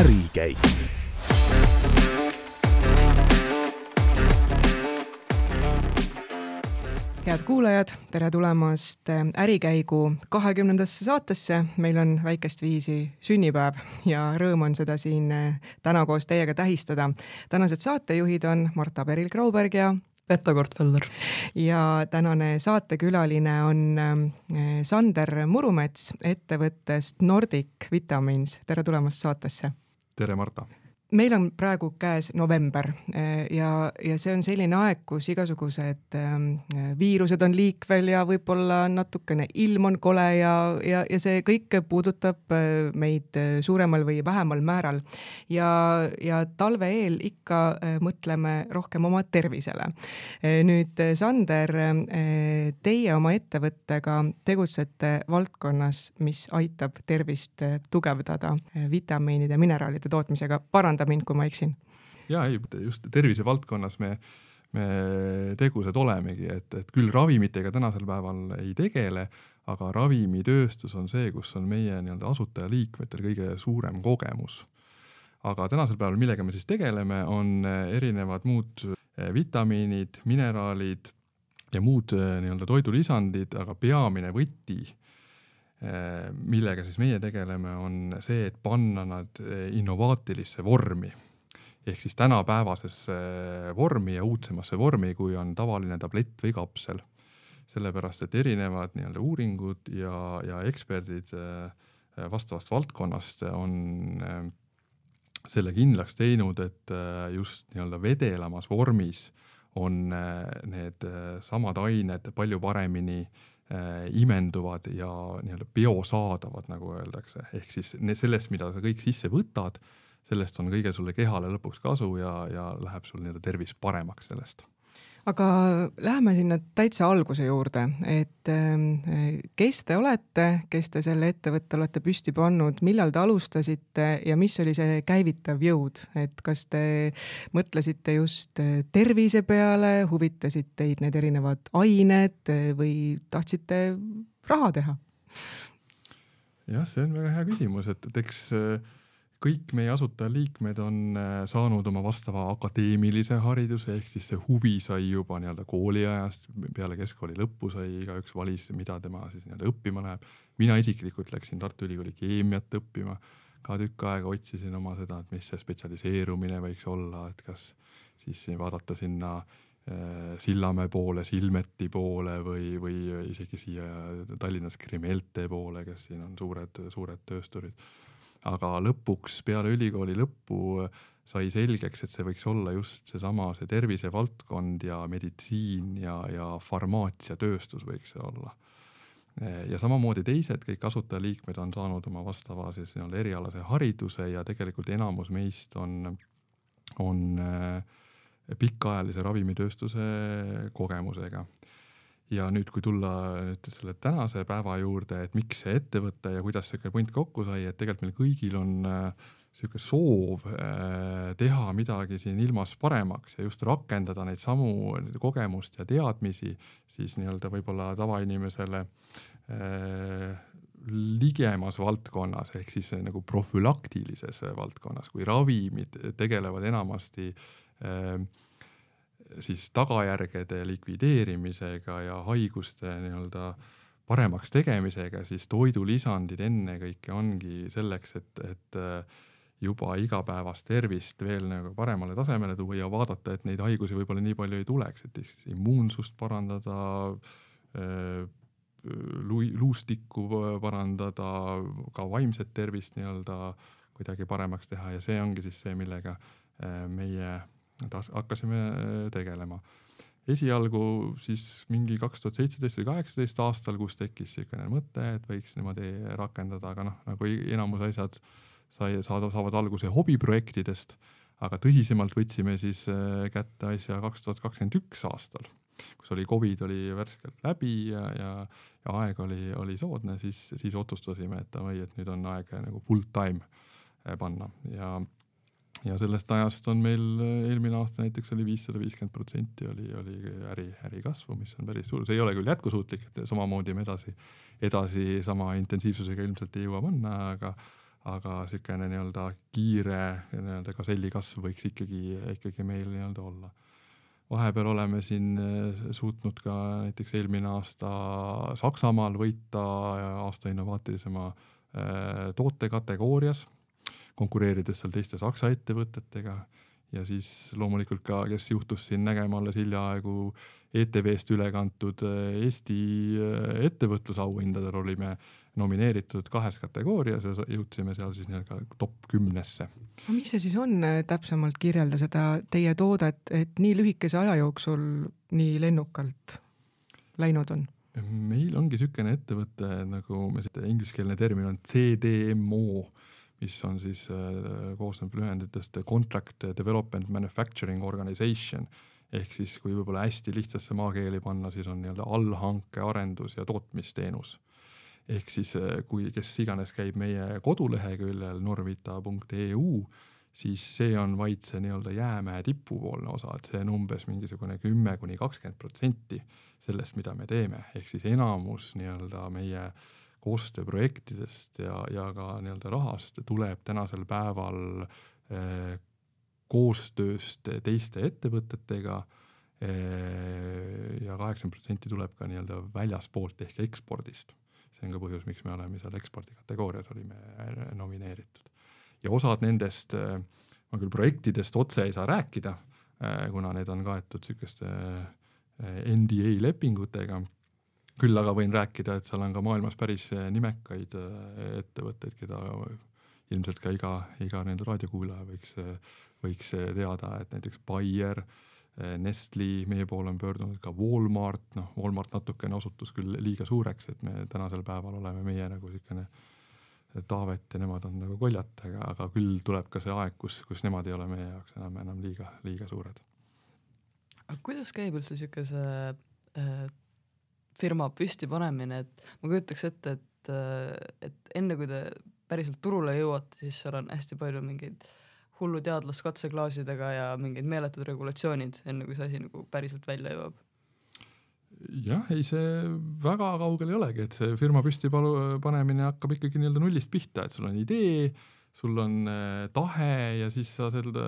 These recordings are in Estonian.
ärikäik head kuulajad, tere tulemast Ärikäigu kahekümnendasse saatesse. meil on väikest viisi sünnipäev ja rõõm on seda siin täna koos teiega tähistada. tänased saatejuhid on Marta Peril-Grauberg ja Vetto Kortfelder. ja tänane saatekülaline on eh, Sander Murumets ettevõttest Nordic Vitamins. tere tulemast saatesse. Tere, Marta meil on praegu käes november eh, ja, ja see on selline aeg, kus igasugused ähm, viirused on liikvel ja võib-olla natukene ilm on kole ja, ja, ja see kõik puudutab äh, meid suuremal või vähemal määral. ja, ja talve eel ikka mõtleme rohkem oma tervisele. nüüd Sander, teie oma ettevõttega tegutsete valdkonnas, mis aitab tervist tugevdada vitamiinide, mineraalide tootmisega, parandada paranda mind, kui ma eksin. ja ei, just tervisevaldkonnas me, me tegusad olemegi, et, et küll ravimitega tänasel päeval ei tegele, aga ravimitööstus on see, kus on meie nii-öelda asutajaliikmetel kõige suurem kogemus. aga tänasel päeval, millega me siis tegeleme, on erinevad muud eh, vitamiinid, mineraalid ja muud eh, nii-öelda toidulisandid, aga peamine võti millega siis meie tegeleme, on see, et panna nad äh, innovaatilisse vormi ehk siis tänapäevasesse äh, vormi ja uudsemasse vormi, kui on tavaline tablett või kapsel. sellepärast, et erinevad nii-öelda uuringud ja, ja eksperdid vastavast valdkonnast on selle kindlaks teinud, et just nii-öelda vedelamas vormis on need samad ained palju paremini äh, Äh, imenduvad ja nii-öelda biosaadavad, nagu öeldakse, ehk siis sellest, mida sa kõik sisse võtad, sellest on kõige sulle kehale lõpuks kasu ja, ja läheb sul nii-öelda tervis paremaks sellest aga läheme sinna täitsa alguse juurde, et ähm, kes te olete, kes te selle ettevõtte olete püsti pannud, millal te alustasite ja mis oli see käivitav jõud, et kas te mõtlesite just äh, tervise peale, huvitasid teid need erinevad ained äh, või tahtsite raha teha? jah, see on väga hea küsimus, et, et eks äh, kõik meie asutajaliikmed on äh, saanud oma vastava akadeemilise hariduse, ehk siis see huvi sai juba nii-öelda kooliajast, peale keskkooli lõppu sai igaüks valis, mida tema siis nii-öelda õppima läheb. mina isiklikult läksin Tartu Ülikooli keemiat õppima, ka tükk aega otsisin oma seda, et mis see spetsialiseerumine võiks olla, et kas siis vaadata sinna äh, Sillamäe poole, Silmeti poole või, või isegi siia Tallinnas Krimelte poole, kes siin on suured, suured töösturid aga lõpuks peale ülikooli lõppu sai selgeks, et see võiks olla just seesama, see tervisevaldkond ja meditsiin ja, ja farmaatsiatööstus võiks see olla. ja samamoodi teised kõik asutajaliikmed on saanud oma vastava siis nii-öelda erialase hariduse ja tegelikult enamus meist on, on äh, pikaajalise ravimitööstuse kogemusega ja nüüd, kui tulla nüüd selle tänase päeva juurde, et miks see ettevõte ja kuidas sihuke punt kokku sai, et tegelikult meil kõigil on äh, sihuke soov äh, teha midagi siin ilmas paremaks ja just rakendada neid samu kogemust ja teadmisi siis nii-öelda võib-olla tavainimesele äh, ligemas valdkonnas ehk siis nagu profülaktilises valdkonnas, kui ravimid tegelevad enamasti äh, siis tagajärgede likvideerimisega ja haiguste nii-öelda paremaks tegemisega, siis toidulisandid ennekõike ongi selleks, et, et äh, juba igapäevast tervist veel nagu paremale tasemele tuua ja vaadata, et neid haigusi võib-olla nii palju ei tuleks, et immuunsust parandada, äh, luustikku parandada, ka vaimset tervist nii-öelda kuidagi paremaks teha ja see ongi siis see, millega äh, meie hakkasime äh, tegelema. esialgu siis mingi kaks tuhat seitseteist või kaheksateist aastal, kus tekkis niisugune mõte, et võiks niimoodi rakendada, aga noh, nagu enamus asjad sai, saada, saavad alguse hobiprojektidest, aga tõsisemalt võtsime siis äh, kätte asja kaks tuhat kakskümmend üks aastal, kus oli Covid oli värskelt läbi ja, ja, ja aeg oli, oli soodne, siis, siis otsustasime, et davai, et nüüd on aeg nagu full time äh, panna ja ja sellest ajast on meil eelmine aasta näiteks oli viissada viiskümmend protsenti oli, oli äri, äri kasvu, mis on päris suur, see ei ole küll jätkusuutlik, et samamoodi me edasi, edasi sama intensiivsusega ilmselt ei jõua panna, aga, aga niisugune nii-öelda kiire nii-öelda gaselli kasv võiks ikkagi, ikkagi meil nii-öelda olla. vahepeal oleme siin äh, suutnud ka näiteks eelmine aasta Saksamaal võita aasta innovaatilisema äh, toote kategoorias, konkureerides seal teiste Saksa ettevõtetega ja siis loomulikult ka, kes juhtus siin nägema alles hiljaaegu ETV-st üle kantud äh, Eesti äh, ettevõtlusauhindadel olime nomineeritud kahes kategoorias ja jõudsime seal siis nii-öelda top kümnesse. no mis see siis on, äh, täpsemalt kirjelda seda teie toodet, et nii lühikese aja jooksul nii lennukalt läinud on? meil ongi niisugune ettevõte nagu me, ingliskeelne termin on CDMO mis on siis äh,, koosneb lühenditest Contract Development Manufacturing Organization ehk siis kui võib-olla hästi lihtsasse maakeeli panna, siis on nii-öelda allhanke arendus ja tootmisteenus. ehk siis äh, kui, kes iganes käib meie koduleheküljel norvita.eu, siis see on vaid see nii-öelda jäämäe tipupoolne osa, et see on umbes mingisugune kümme kuni kakskümmend protsenti sellest, mida me teeme, ehk siis enamus nii-öelda meie äh, koostööprojektidest ja, ja ka nii-öelda rahast tuleb tänasel päeval eh, koostööst teiste ettevõtetega eh, ja kaheksakümmend protsenti tuleb ka nii-öelda väljaspoolt ehk ekspordist. see on ka põhjus, miks me oleme seal ekspordi kategoorias olime nomineeritud. ja osad nendest eh,, ma küll projektidest otse ei saa rääkida eh,, kuna need on kaetud niisuguste eh, NDA lepingutega küll aga võin rääkida, et seal on ka maailmas päris eh, nimekaid eh, ettevõtteid, keda ilmselt ka iga, iga nende raadiokuulaja võiks, eh, võiks teada, et näiteks Bayer, Nestli, meie poole on pöördunud ka Walmart, noh, Walmart natukene osutus küll liiga suureks, et me tänasel päeval oleme meie nagu niisugune Taavet ja nemad on nagu koljat, aga, aga küll tuleb ka see aeg, kus, kus nemad ei ole meie jaoks enam, enam liiga, liiga suured. aga kuidas käib üldse niisuguse äh, firma püstipanemine, et ma kujutaks ette, et, et enne kui te päriselt turule jõuate, siis seal on hästi palju mingeid hullu teadlast katseklaasidega ja mingid meeletud regulatsioonid, enne kui see asi nagu päriselt välja jõuab. Jah, ei see väga kaugel ei olegi, et see firma püsti palu-, panemine hakkab ikkagi nii-öelda nullist pihta, et sul on idee, sul on äh, tahe ja siis sa seda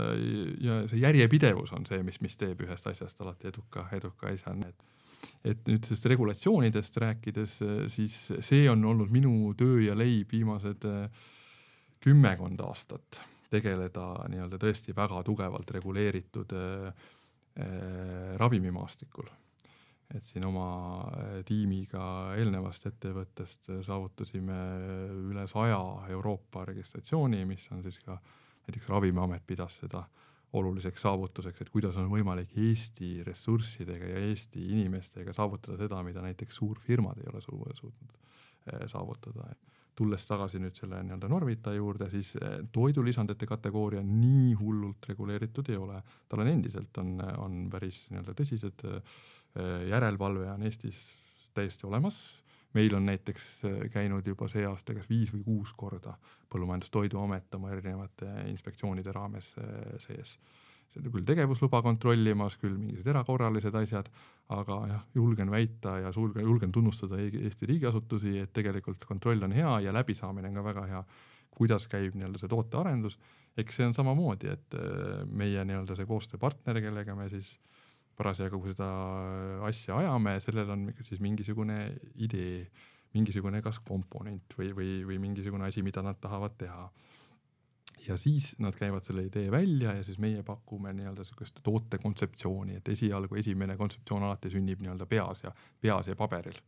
ja see järjepidevus on see, mis, mis teeb ühest asjast alati eduka, eduka asja, et et nüüd sellest regulatsioonidest rääkides, siis see on olnud minu töö ja leib viimased äh, kümmekond aastat, tegeleda nii-öelda tõesti väga tugevalt reguleeritud äh, äh, ravimimaastikul. et siin oma tiimiga eelnevast ettevõttest saavutasime üle saja Euroopa registratsiooni, mis on siis ka näiteks Ravimiamet pidas seda äh, oluliseks saavutuseks, et kuidas on võimalik Eesti ressurssidega ja Eesti inimestega saavutada seda, mida näiteks suurfirmad ei ole su suutnud eh, saavutada. tulles tagasi nüüd selle nii-öelda Normita juurde, siis eh, toidulisandite kategooria nii hullult reguleeritud ei ole, tal on endiselt, on, on päris nii-öelda tõsised eh, järelevalve on Eestis täiesti olemas meil on näiteks äh, käinud juba see aasta kas viis või kuus korda Põllumajandus-Toiduamet oma erinevate inspektsioonide raames äh, sees. küll tegevusluba kontrollimas, küll mingisugused erakorralised asjad, aga jah, julgen väita ja julgen, julgen tunnustada Eesti riigiasutusi, et tegelikult kontroll on hea ja läbisaamine on ka väga hea. kuidas käib nii-öelda see tootearendus, eks see on samamoodi, et äh, meie nii-öelda see koostööpartner, kellega me siis äh, parasjagu seda asja ajame, sellel on siis mingisugune idee, mingisugune kas komponent või, või, või mingisugune asi, mida nad tahavad teha. ja siis nad käivad selle idee välja ja siis meie pakume nii-öelda sihukest toote kontseptsiooni, et esialgu esimene kontseptsioon alati sünnib nii-öelda peas ja, peas ja paberil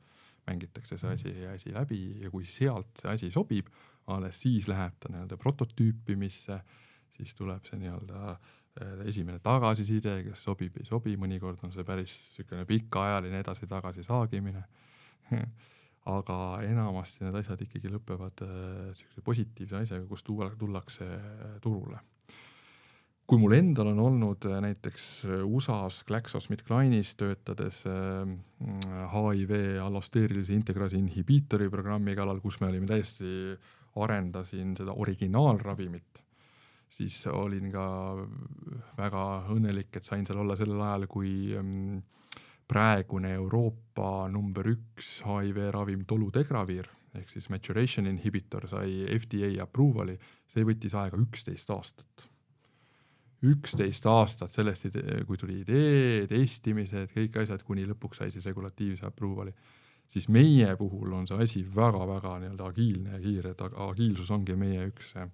mängitakse see asi, asi läbi ja kui sealt see asi sobib, alles siis läheb ta nii-öelda prototüüpimisse, siis tuleb see nii-öelda äh, esimene tagasiside, kas sobib, ei sobi, mõnikord on see päris niisugune pikaajaline edasi-tagasi saagimine aga enamasti need asjad ikkagi lõpevad niisuguse äh, positiivse asjaga, kus tuua, tullakse äh, turule. kui mul endal on olnud näiteks USA-s GlaxoSmithKline'is töötades HIV allosteerilise integrase inhibiitori programmi kallal, kus me olime täiesti, arendasin seda originaalravimit siis olin ka väga õnnelik, et sain seal olla sellel ajal, kui mm, praegune Euroopa number üks HIV ravim Dolutegravir ehk siis maturation inhibitor sai FDA approval'i, see võttis aega üksteist aastat. üksteist aastat sellest, kui tuli idee, testimised, kõik asjad, kuni lõpuks sai siis regulatiivse approval'i. siis meie puhul on see asi väga-väga nii-öelda agiilne ja kiire, et agiilsus ongi meie üks äh,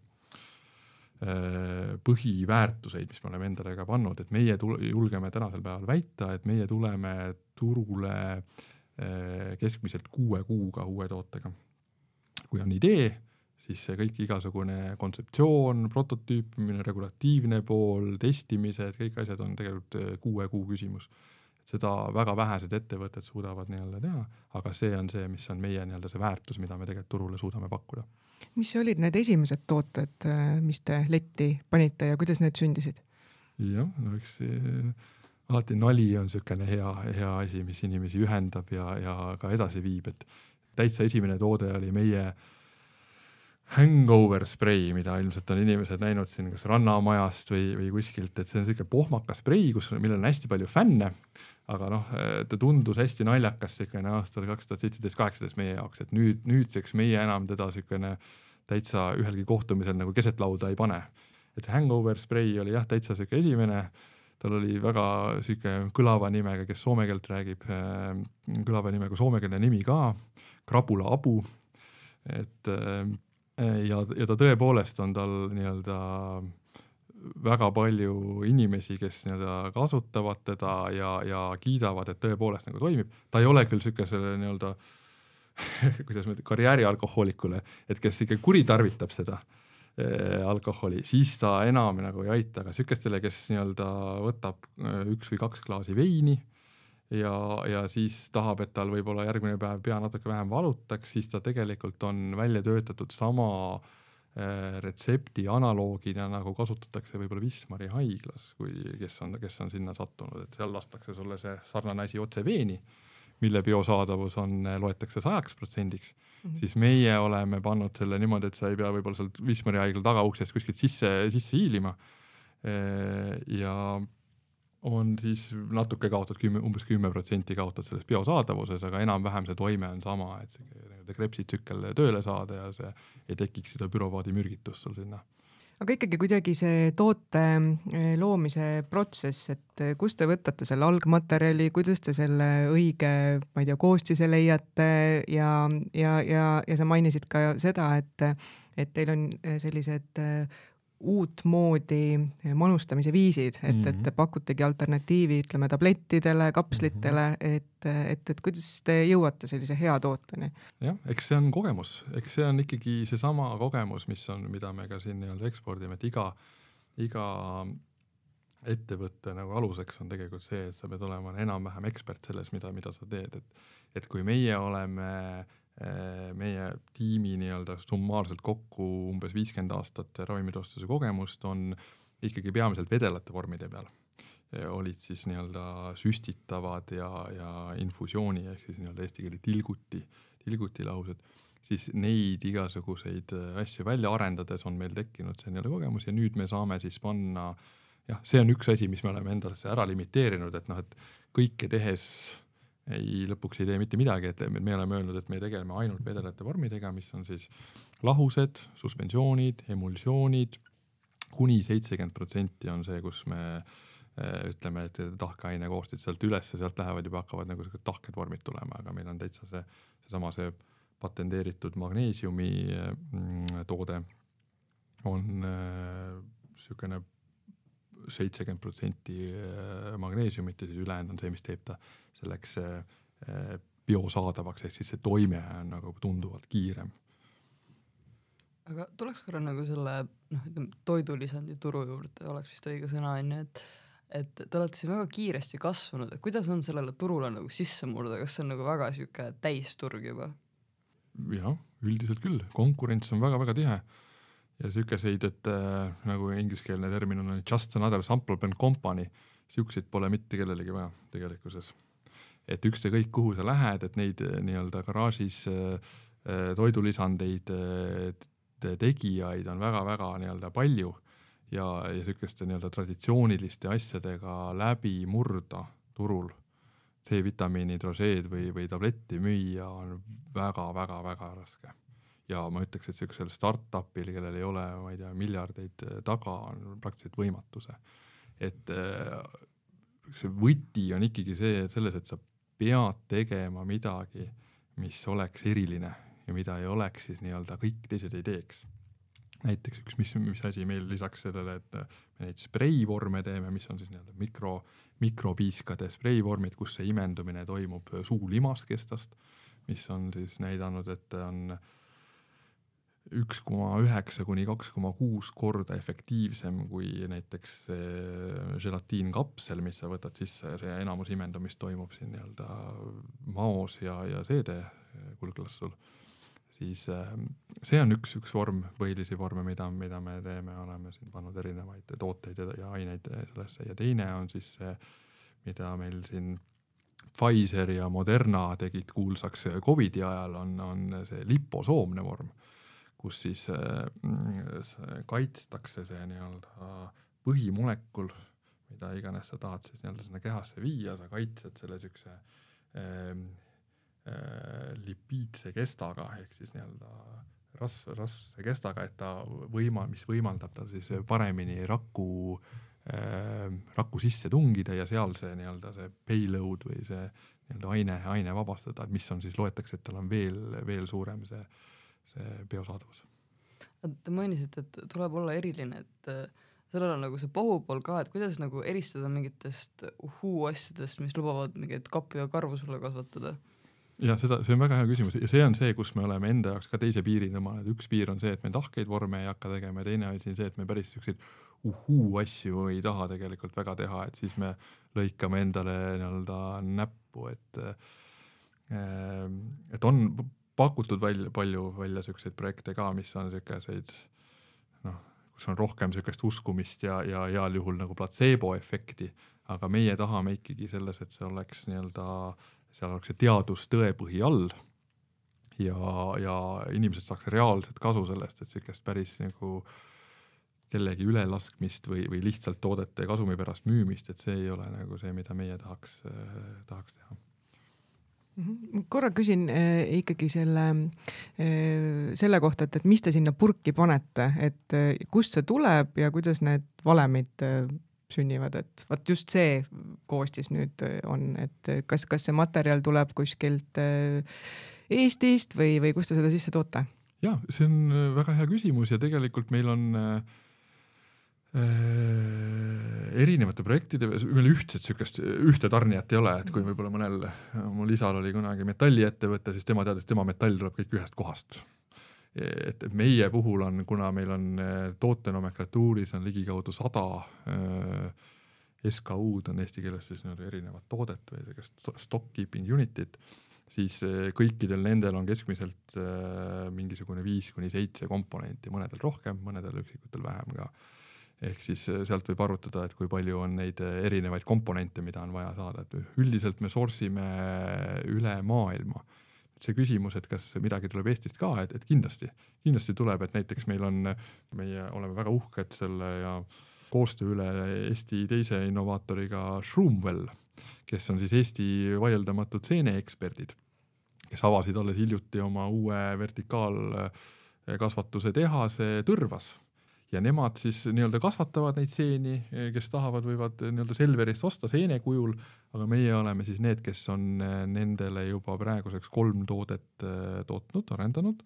põhiväärtuseid, mis me oleme endale ka pannud, et meie tule, julgeme tänasel päeval väita, et meie tuleme turule äh, keskmiselt kuue kuuga uue tootega kui on idee, siis see kõik igasugune kontseptsioon, prototüüpimine, regulatiivne pool, testimised, kõik asjad on tegelikult äh, kuue kuu küsimus. Seda väga vähesed ettevõtted suudavad nii-öelda teha, aga see on see, mis on meie nii-öelda see väärtus, mida me tegelikult turule suudame pakkuda. mis olid need esimesed tooted, äh, mis te letti panite ja kuidas need sündisid? jah, no eks alati nali on niisugune hea, hea asi, mis inimesi ühendab ja, ja ka edasi viib, et täitsa esimene toode oli meie hangover sprei, mida ilmselt on inimesed näinud siin kas Rannamajast või, või kuskilt, et see on siuke pohmakas sprei, kus, millel on hästi palju fänne. aga noh, ta tundus hästi naljakas siukene aastal kaks tuhat seitseteist, kaheksateist meie jaoks, et nüüd, nüüdseks meie enam teda siukene täitsa ühelgi kohtumisel nagu keset lauda ei pane. et see hangover sprei oli jah, täitsa siuke esimene tal oli väga sihuke kõlava nimega, kes soome keelt räägib, äh, kõlava nimega soomekeelne nimi ka, Krabula Abu. et äh, ja, ja ta tõepoolest on tal nii-öelda väga palju inimesi, kes nii-öelda kasutavad teda ja, ja kiidavad, et tõepoolest nagu toimib. ta ei ole küll sihuke selle nii-öelda kuidas ma ütlen, karjäärialkohoolikule, et kes ikka kuritarvitab seda Äh, alkoholi, siis ta enam nagu ei aita, aga sihukestele, kes nii-öelda võtab äh, üks või kaks klaasi veini ja, ja siis tahab, et tal võib-olla järgmine päev pea natuke vähem valutaks, siis ta tegelikult on välja töötatud sama äh, retsepti analoogina, nagu kasutatakse võib-olla Wismari haiglas, kui, kes on, kes on sinna sattunud, et seal lastakse sulle see sarnane asi otse veeni mille biosaadavus on, loetakse sajaks protsendiks mm, -hmm. siis meie oleme pannud selle niimoodi, et sa ei pea võib-olla sealt Wismari haigla tagauksest kuskilt sisse, sisse hiilima. ja on siis natuke kaotad kümme, umbes kümme protsenti kaotad selles biosaadavuses, aga enam-vähem see toime on sama, et nii-öelda krepsitsükkel tööle saada ja see ei tekiks seda bürovaadi mürgitust sul sinna. Aga ikkagi kuidagi see toote eh, loomise protsess, et eh, kust te võtate selle algmaterjali, kuidas te selle õige, ma ei tea, koostise leiate ja, ja, ja, ja sa mainisid ka seda, et, et teil on eh, sellised uutmoodi manustamise viisid, et mm, -hmm. et mhm. te pakutegi alternatiivi, ütleme tablettidele, kapslitele mm, -hmm. et, et, et kuidas te jõuate sellise hea tooteni? jah, eks see on kogemus, eks see on ikkagi seesama kogemus, mis on, mida me ka siin nii-öelda ekspordime, et iga, iga ettevõtte nagu aluseks on tegelikult see, et sa pead olema enam-vähem ekspert selles, mida, mida sa teed, et, et kui meie oleme Äh, meie tiimi nii-öelda summaarselt kokku umbes viiskümmend aastat ravimitööstuse kogemust on ikkagi peamiselt vedelate vormide peal. olid siis nii-öelda süstitavad ja, ja infusiooni ehk siis nii-öelda eesti keeli tilguti, tilgutilahused, siis neid igasuguseid asju välja arendades on meil tekkinud see nii-öelda kogemus ja nüüd me saame siis panna jah, see on üks asi, mis me oleme endasse ära limiteerinud, et noh, et kõike tehes ei, lõpuks ei tee mitte midagi, et me oleme öelnud, et me tegeleme ainult vedelate vormidega, mis on siis lahused, suspensioonid, emulsioonid. Kuni seitsekümmend protsenti on see, kus me äh, ütleme, et tahkeaine koostid sealt üles ja sealt lähevad juba hakkavad nagu siuksed tahked vormid tulema, aga meil on täitsa see, seesama see patenteeritud magneesiumi mm, toode on niisugune äh, seitsekümmend protsenti äh, magneesiumit ja siis ülejäänud on see, mis teeb ta selleks äh, äh, biosaadavaks, ehk siis see toime on nagu tunduvalt kiirem. aga tuleks korra nagu selle noh, ütleme toidulisandi turu juurde, oleks vist õige sõna on ju, et et te olete siin väga kiiresti kasvanud, et kuidas on sellele turule nagu sisse murda, kas see on nagu väga sihuke täisturg juba? jah, üldiselt küll, konkurents on väga-väga tihe ja sihukeseid, et äh, nagu ingliskeelne termin on just another sample and company, siukseid pole mitte kellelegi vaja tegelikkuses. et ükskõik, kuhu sa lähed, et neid äh, nii-öelda garaažis äh, äh, toidulisandeid äh, tegijaid on väga-väga nii-öelda palju ja, ja sihukeste nii-öelda traditsiooniliste asjadega läbi murda turul C-vitamiini drožeed või, või tabletti müüa on väga-väga-väga raske. Ja ma ütleks, et siuksel startup'il, kellel ei ole, ma ei tea, miljardeid taga, on praktiliselt võimatu see. et äh, see võti on ikkagi see, et selles, et sa pead tegema midagi, mis oleks eriline ja mida ei oleks siis nii-öelda kõik teised ei teeks näiteks üks, mis, mis asi meil lisaks sellele, et me neid spreivorme teeme, mis on siis nii-öelda mikro, mikropiiskade spreivormid, kus see imendumine toimub suulimaskestast, mis on siis näidanud, et on üks koma üheksa kuni kaks koma kuus korda efektiivsem kui näiteks želatiinkapsel, mis sa võtad sisse ja see enamus imendumist toimub siin nii-öelda maos ja, ja seede kulglassul. Siis ähm, see on üks, üks vorm, põhilisi vorme, mida, mida me teeme, oleme siin pannud erinevaid tooteid ja, ja aineid sellesse. Ja teine on siis see, mida meil siin Pfizer ja Moderna tegid kuulsaks Covidi ajal, on, on see liposoomne vorm, kus siis äh, kaitstakse see nii-öelda põhimolekul, mida iganes sa tahad siis nii-öelda sinna kehasse viia, sa kaitsed selle siukse äh, Äh, lipiidse kestaga ehk siis nii-öelda rasv, rasvse kestaga, et ta võima-, mis võimaldab tal siis paremini raku äh,, raku sisse tungida ja seal see nii-öelda see payload või see nii-öelda aine, aine vabastada, mis on siis, loetakse, et tal on veel, veel suurem see, see biosaadavus. Te mainisite, et tuleb olla eriline, et äh, sellel on nagu see pahupool ka, et kuidas nagu eristada mingitest uhuu asjadest, mis lubavad mingeid kappi ja karvu sulle kasvatada? Ja seda, see on väga hea küsimus. Ja see on see, kus me oleme enda jaoks ka teise piiri tõmmanud, üks piir on see, et me tahkeid vorme ei hakka tegema ja teine asi on see, et me päris siukseid uhuu asju ei taha tegelikult väga teha, et siis me lõikame endale nii-öelda näppu, et ehm, et on pakutud välja palju välja siukseid projekte ka, mis on siukeseid noh, kus on rohkem siukest uskumist ja, ja heal juhul nagu platseebo efekti, aga meie tahame ikkagi selles, et see oleks nii-öelda seal oleks see teadus tõepõhi all ja, ja inimesed saaks reaalset kasu sellest, et sihukest päris nagu kellegi ülelaskmist või, või lihtsalt toodete kasumi pärast müümist, et see ei ole nagu see, mida meie tahaks äh,, tahaks teha. Korra küsin äh, ikkagi selle äh,, selle kohta, et, et mis te sinna purki panete, et äh, kust see tuleb ja kuidas need valemid sünnivad, et vot just see koostis nüüd on, et kas, kas see materjal tuleb kuskilt Eestist või, või kust te seda sisse toote? ja see on väga hea küsimus ja tegelikult meil on äh, erinevate projektide, meil ühtset siukest, ühte tarnijat ei ole, et kui võib-olla mõnel, mul isal oli kunagi metalliettevõte, siis tema teadis, tema metall tuleb kõik ühest kohast et meie puhul on, kuna meil on äh, toote nomenklatuuris on ligikaudu sada äh, SKU-d on eesti keeles siis nii-öelda erinevat toodet või sellist stock keeping unit'it, siis äh, kõikidel nendel on keskmiselt mingisugune viis kuni seitse komponenti, mõnedel rohkem, mõnedel üksikutel vähem ka. Ehk siis sealt võib arvutada, et kui palju on neid erinevaid komponente, mida on vaja saada, et üldiselt me source ime üle maailma. See küsimus, et kas midagi tuleb Eestist ka, et, et kindlasti, kindlasti tuleb, et näiteks meil on, meie oleme väga uhked selle ja koostöö üle Eesti teise innovaatoriga Shroomwell, kes on siis Eesti vaieldamatud seeneeksperdid, kes avasid alles hiljuti oma uue vertikaalkasvatuse tehase Tõrvas ja nemad siis nii-öelda kasvatavad neid seeni, kes tahavad, võivad nii-öelda Selverist osta seene kujul, aga meie oleme siis need, kes on eh, nendele juba praeguseks kolm toodet eh, tootnud, arendanud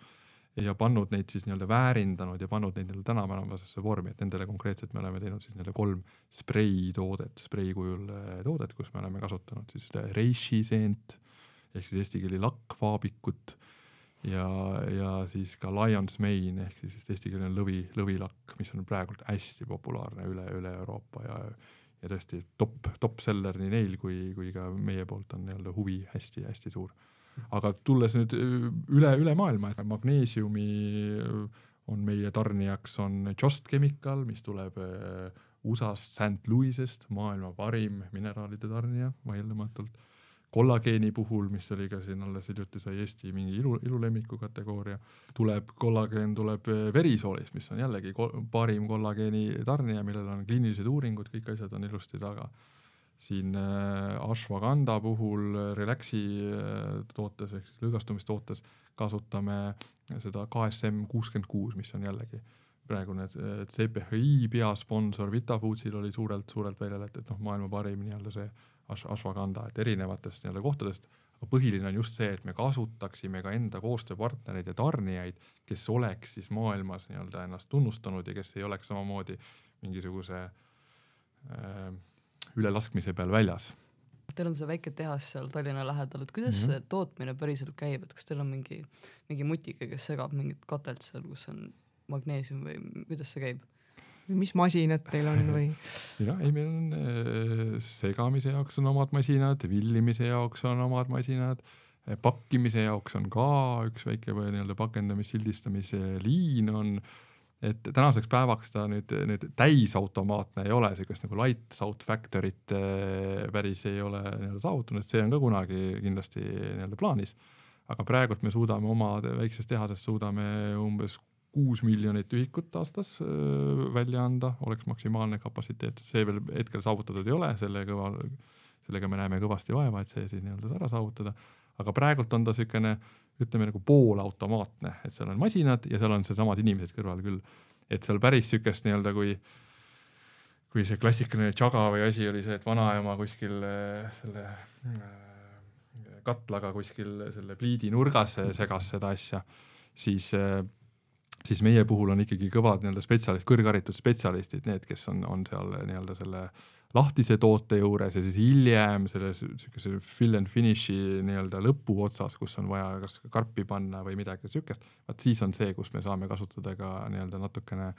ja pannud neid siis nii-öelda väärindanud ja pannud neid nii-öelda tänapäevasesse vormi, et nendele konkreetselt me oleme teinud siis nii-öelda kolm spreitoodet, sprei kujul eh, toodet, kus me oleme kasutanud siis reishi seent ehk siis eesti keeli lakkvaabikut ja, ja siis ka Lions Mane ehk siis eestikeelne lõvi, lõvilakk, mis on praegult hästi populaarne üle, üle Euroopa ja, ja tõesti top, top seller nii neil kui, kui ka meie poolt on nii-öelda huvi hästi-hästi suur. aga tulles nüüd üle, üle maailma, et magneesiumi on meie tarnijaks on Just Chemical, mis tuleb äh, USA-st, St Louis'est, maailma parim mineraalide tarnija vaieldamatult kollageeni puhul, mis oli ka siin alles hiljuti sai Eesti mingi ilu, ilulemmiku kategooria, tuleb kollageen tuleb eh, verisoolist, mis on jällegi ko parim kollageeni tarnija, millel on kliinilised uuringud, kõik asjad on ilusti taga. siin äh, ashwagandha puhul Relaxi äh, tootes ehk siis lõõgastumistootes kasutame seda KSM kuuskümmend kuus, mis on jällegi praegune CPHI peasponsor Vitafoodsil oli suurelt-suurelt väljal, et, et noh, maailma parim nii-öelda see ashwagandha, et erinevatest nii-öelda kohtadest, aga põhiline on just see, et me kasutaksime ka enda koostööpartnereid ja tarnijaid, kes oleks siis maailmas nii-öelda ennast tunnustanud ja kes ei oleks samamoodi mingisuguse äh, ülelaskmise peal väljas Teil on see väike tehas seal Tallinna lähedal, et kuidas mm -hmm. see tootmine päriselt käib, et kas teil on mingi, mingi mutika, kes segab mingit katelt seal, kus on magneesium või kuidas see käib? Mis masinad teil on või? jah, ei, meil on äh, segamise jaoks on omad masinad, villimise jaoks on omad masinad, äh, pakkimise jaoks on ka üks väike nii-öelda pakendamis, sildistamise liin on äh, et tänaseks päevaks ta nüüd, nüüd täisautomaatne ei ole, siukest nagu light out factory't äh, päris ei ole nii-öelda saavutanud, see on ka kunagi kindlasti nii-öelda plaanis. aga praegult me suudame oma väikses tehases suudame umbes kuus miljonit ühikut aastas välja anda, oleks maksimaalne kapatsiteet, see veel hetkel saavutatud ei ole, selle kõva, sellega me näeme kõvasti vaeva, et see siis nii-öelda ära saavutada. aga praegult on ta niisugune ütleme nagu poolautomaatne, et seal on masinad ja seal on seesamad inimesed kõrval küll. et seal päris niisugust nii-öelda, kui, kui see klassikaline tšaga või asi oli see, et vanaema kuskil selle katlaga kuskil selle pliidi nurgas segas seda asja, siis siis meie puhul on ikkagi kõvad nii-öelda spetsialist, kõrgharitud spetsialistid, need, kes on, on seal nii-öelda selle äh, lahtise toote juures ja siis hiljem selle siukese fill and finish'i nii-öelda lõpuotsas, kus on vaja kas karpi panna või midagi siukest, vaat siis on see, kus me saame kasutada ka nii-öelda natukene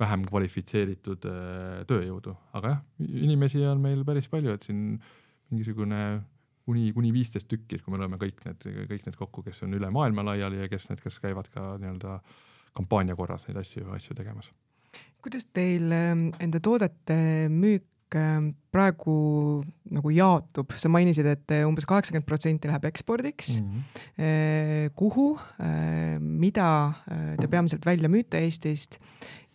vähem kvalifitseeritud äh, tööjõudu, aga jah, inimesi on meil päris palju, et siin mingisugune kuni, kuni viisteist tükki, kui me lööme kõik need, kõik need kokku, kes on üle maailma laiali ja kes need, kes käivad ka nii-öelda kampaania korras neid asju, asju tegemas. kuidas teil ähm, enda toodete müük Ähm, praegu nagu jaotub, sa mainisid, et äh, umbes kaheksakümmend protsenti läheb ekspordiks mm. -hmm. kuhu, äh, mida te peamiselt välja müüte Eestist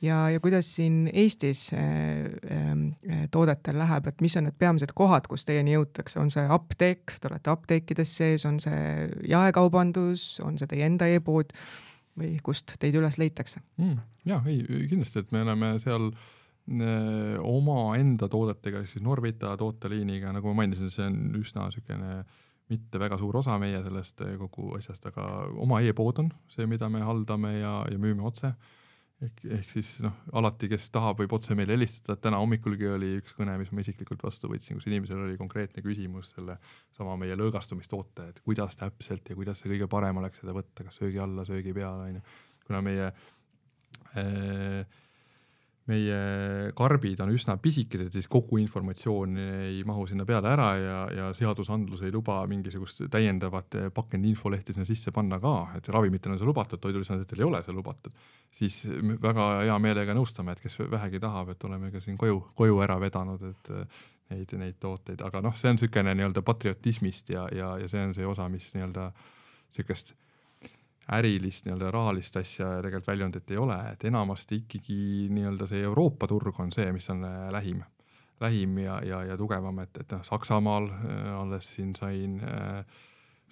ja, ja kuidas siin Eestis ähm, toodetel läheb, et mis on need peamised kohad, kus teieni jõutakse, on see apteek, te olete apteekides sees, on see jaekaubandus, on see teie enda e-pood või kust teid üles leitakse mm,? ja ei, kindlasti, et me oleme seal äh, omaenda toodetega, siis Norvita tooteliiniga, nagu ma mainisin, see on üsna niisugune mitte väga suur osa meie sellest kogu asjast, aga oma e-pood on see, mida me haldame ja, ja müüme otse. Ehk, ehk siis noh, alati, kes tahab, võib otse meile helistada, et täna hommikulgi oli üks kõne, mis ma isiklikult vastu võtsin, kus inimesel oli konkreetne küsimus selle sama meie lõõgastumistoote, et kuidas täpselt ja kuidas see kõige parem oleks seda võtta, kas söögi alla, söögi peale, onju. kuna meie äh, meie karbid on üsna pisikesed, siis kogu informatsioon ei mahu sinna peale ära ja, ja seadusandlus ei luba mingisugust täiendavat pakendi infolehti sinna sisse panna ka, et ravimitel on see lubatud, toidulisanditel ei ole see lubatud. siis väga hea meelega nõustame, et kes vähegi tahab, et oleme ka siin koju, koju ära vedanud, et neid, neid tooteid, aga noh, see on niisugune nii-öelda patriotismist ja, ja, ja see on see osa, mis nii-öelda niisugust ärilist nii-öelda rahalist asja tegelikult väljundit ei ole, et enamasti ikkagi nii-öelda see Euroopa turg on see, mis on äh, lähim, lähim ja, ja, ja tugevam, et, et noh, Saksamaal äh, alles siin sain äh,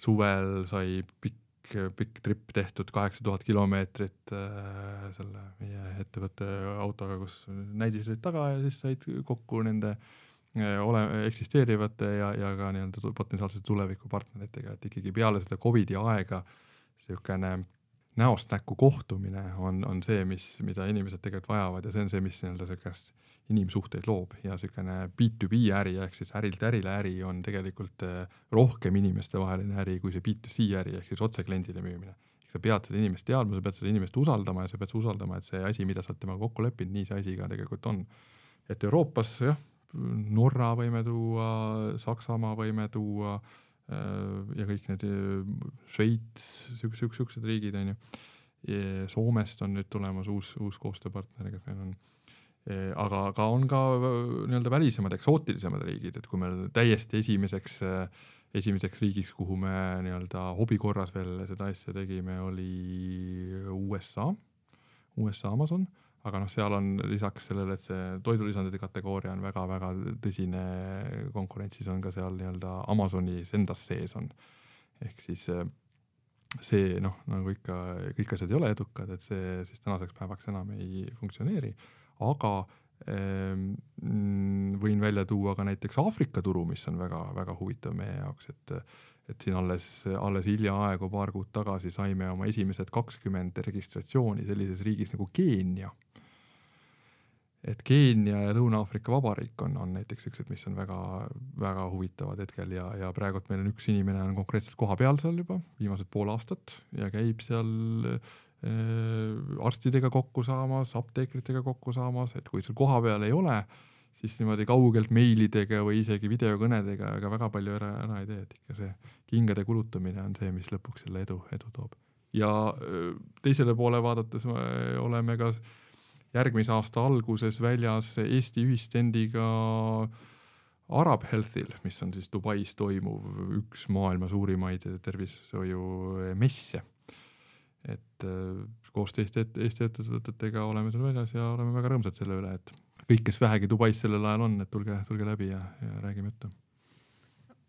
suvel sai pikk, pikk trip tehtud, kaheksa tuhat kilomeetrit äh, selle meie ettevõtte autoga, kus näidised olid taga ja siis said kokku nende äh, ole, eksisteerivate ja, ja ka nii-öelda potentsiaalsete tulevikupartneritega, et ikkagi peale seda Covidi aega äh, niisugune näost näkku kohtumine on, on see, mis, mida inimesed tegelikult vajavad ja see on see, mis nii-öelda niisugust inimsuhteid loob ja niisugune B2B äri ehk siis ärilt ärile äri on tegelikult eh, rohkem inimestevaheline äri kui see B2C äri ehk siis otse kliendile müümine. sa pead seda inimest teadma, sa pead seda inimest usaldama ja sa pead usaldama, et see asi, mida sa oled temaga kokku leppinud, nii see asi ka tegelikult on. et Euroopas jah, Norra võime tuua, Saksamaa võime tuua Äh, ja kõik need äh, Šveits, siuksed, siuksed riigid onju. Soomest on nüüd tulemas uus, uus koostööpartner, kes meil on. aga, aga on ka äh, nii-öelda välisemad, eksootilisemad riigid, et kui meil täiesti esimeseks, esimeseks riigiks, kuhu me nii-öelda hobi korras veel seda asja tegime, oli USA, USA Amazon aga noh, seal on lisaks sellele, et see toidulisandite kategooria on väga-väga tõsine konkurents, siis on ka seal nii-öelda Amazonis endas sees on. ehk siis äh, see noh, nagu ikka, kõik asjad ei ole edukad, et see siis tänaseks päevaks enam ei funktsioneeri, aga ehm, võin välja tuua ka näiteks Aafrika turu, mis on väga-väga huvitav meie jaoks, et et siin alles, alles hiljaaegu, paar kuud tagasi saime oma esimesed kakskümmend registratsiooni sellises riigis nagu Keenia et Keenia ja Lõuna-Aafrika Vabariik on, on näiteks siuksed, mis on väga-väga huvitavad hetkel ja, ja praegult meil on üks inimene on konkreetselt kohapeal seal juba viimased pool aastat ja käib seal äh, arstidega kokku saamas, apteekritega kokku saamas, et kui seal kohapeal ei ole, siis niimoodi kaugelt meilidega või isegi videokõnedega ega väga palju ära, ära ei tee, et ikka see kingade kulutamine on see, mis lõpuks selle edu, edu toob. ja teisele poole vaadates oleme ka äh, järgmise aasta alguses väljas Eesti ühistendiga Arab Healthil, mis on siis Dubais toimuv üks maailma suurimaid tervishoiumesse. et äh, koos teiste Eesti ettevõtetega oleme seal väljas ja oleme väga rõõmsad selle üle, et kõik, kes vähegi Dubais sellel ajal on, et tulge, tulge läbi ja, ja räägime juttu.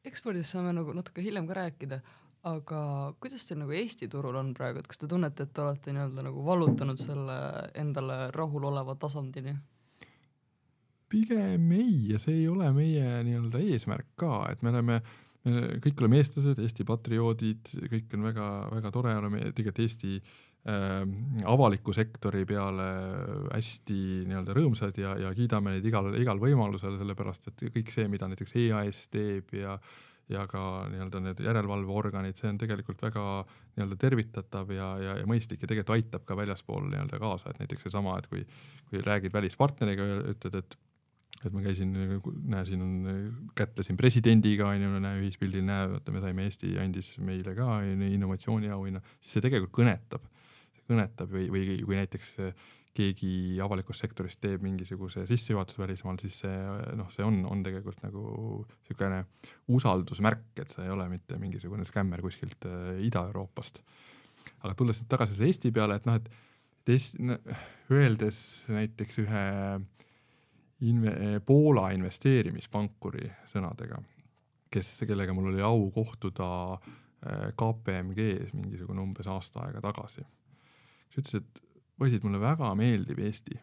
ekspordist saame nagu natuke hiljem ka rääkida aga kuidas teil nagu Eesti turul on praegu, et kas te tunnete, et te olete nii-öelda nagu vallutanud selle endale rahuloleva tasandini? pigem ei ja see ei ole meie nii-öelda eesmärk ka, et me oleme, me kõik oleme eestlased, Eesti patrioodid, kõik on väga-väga tore, oleme tegelikult Eesti äh, avaliku sektori peale hästi nii-öelda rõõmsad ja, ja kiidame neid igal, igal võimalusel, sellepärast et kõik see, mida näiteks EAS teeb ja äh, ja ka nii-öelda need järelevalveorganid, see on tegelikult väga nii-öelda tervitatav ja, ja, ja mõistlik ja tegelikult aitab ka väljaspool nii-öelda kaasa, et näiteks seesama, et kui, kui räägid välispartneriga, ütled, et et ma käisin, näe, siin on, kätlesin presidendiga, on ju, näe, ühispildil, näe, vaata, me saime, Eesti andis meile ka innovatsiooniauhinna, siis see tegelikult kõnetab, kõnetab või, või kui näiteks keegi avalikust sektorist teeb mingisuguse sissejuhatuse välismaal, siis see noh, see on, on tegelikult nagu niisugune usaldusmärk, et sa ei ole mitte mingisugune skämmer kuskilt äh, Ida-Euroopast. aga tulles nüüd tagasi selle Eesti peale, et noh, et, Eesti no,, öeldes näiteks ühe inve-, Poola investeerimispankuri sõnadega, kes, kellega mul oli au kohtuda äh, KPMG-s mingisugune umbes aasta aega tagasi, kes ütles, et poisid, mulle väga meeldib Eesti.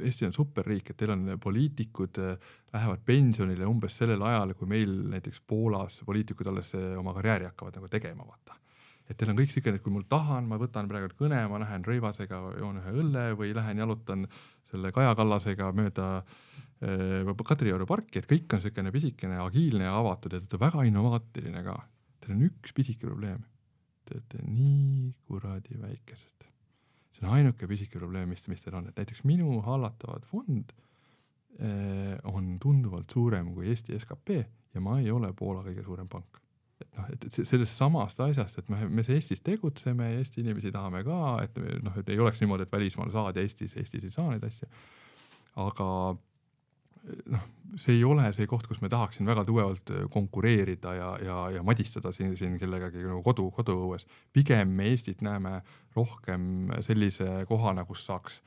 Eesti on superriik, et teil on poliitikud äh, lähevad pensionile umbes sellel ajal, kui meil näiteks Poolas poliitikud alles äh, oma karjääri hakkavad nagu tegema, vaata. et teil on kõik siuke, et kui mul tahan, ma võtan praegu kõne, ma lähen Rõivasega joon ühe õlle või lähen jalutan selle Kaja Kallasega mööda äh, Kadrioru parki, et kõik on siukene pisikene, agiilne ja avatud ja te olete väga innovaatiline ka. Teil on üks pisike probleem. Te olete nii kuradi väikesed see on ainuke pisike probleem, mis, mis teil on, et näiteks minu hallatavad fond eh, on tunduvalt suurem kui Eesti skp ja ma ei ole Poola kõige suurem pank. et noh, et, et sellest samast asjast, et me, me Eestis tegutseme Eesti inimesi tahame ka, et noh, et ei oleks niimoodi, et välismaal saad ja Eestis, Eestis ei saa neid asju. aga noh, see ei ole see koht, kus me tahaksin väga tugevalt äh, konkureerida ja, ja, ja madistada siin, siin kellegagi nagu kodu, koduõues. pigem me Eestit näeme rohkem sellise kohana, kus saaks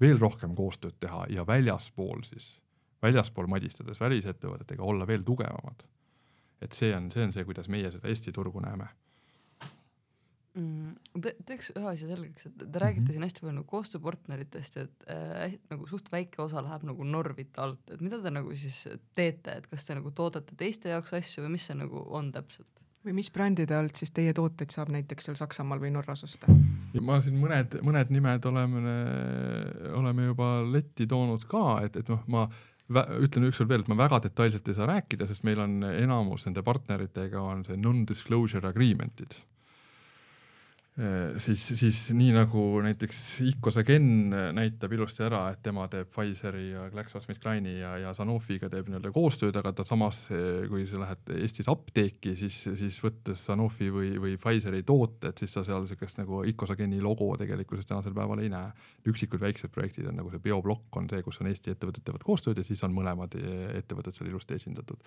veel rohkem koostööd teha ja väljaspool siis, väljaspool madistades välisettevõtetega olla veel tugevamad. et see on, see on see, kuidas meie seda Eesti turgu näeme. Te, teeks ühe asja selgeks, et te räägite mm -hmm. siin hästi palju nagu koostööpartneritest ja et äh, nagu suht väike osa läheb nagu Norvite alt, et mida te nagu siis teete, et kas te nagu toodate teiste jaoks asju või mis see nagu on täpselt? või mis brändide alt siis teie tooteid saab näiteks seal Saksamaal või Norras osta? ma siin mõned, mõned nimed oleme, oleme juba letti toonud ka, et, et noh, ma ütlen ükskord veel, et ma väga detailselt ei saa rääkida, sest meil on enamus nende partneritega on see non-disclosure agreement'id siis, siis nii nagu näiteks Icosagen näitab ilusti ära, et tema teeb Pfizeri ja GlaxoSmithKline'i ja, ja Sanofiga teeb nii-öelda koostööd, aga ta samas, kui sa lähed Eestis apteeki, siis, siis võttes Sanofi või, või Pfizeri tooted, siis sa seal niisugust nagu Icosageni logo tegelikkuses tänasel päeval ei näe. üksikud väiksed projektid on nagu see bioblokk on see, kus on Eesti ettevõtted teevad koostööd ja siis on mõlemad ettevõtted seal ilusti esindatud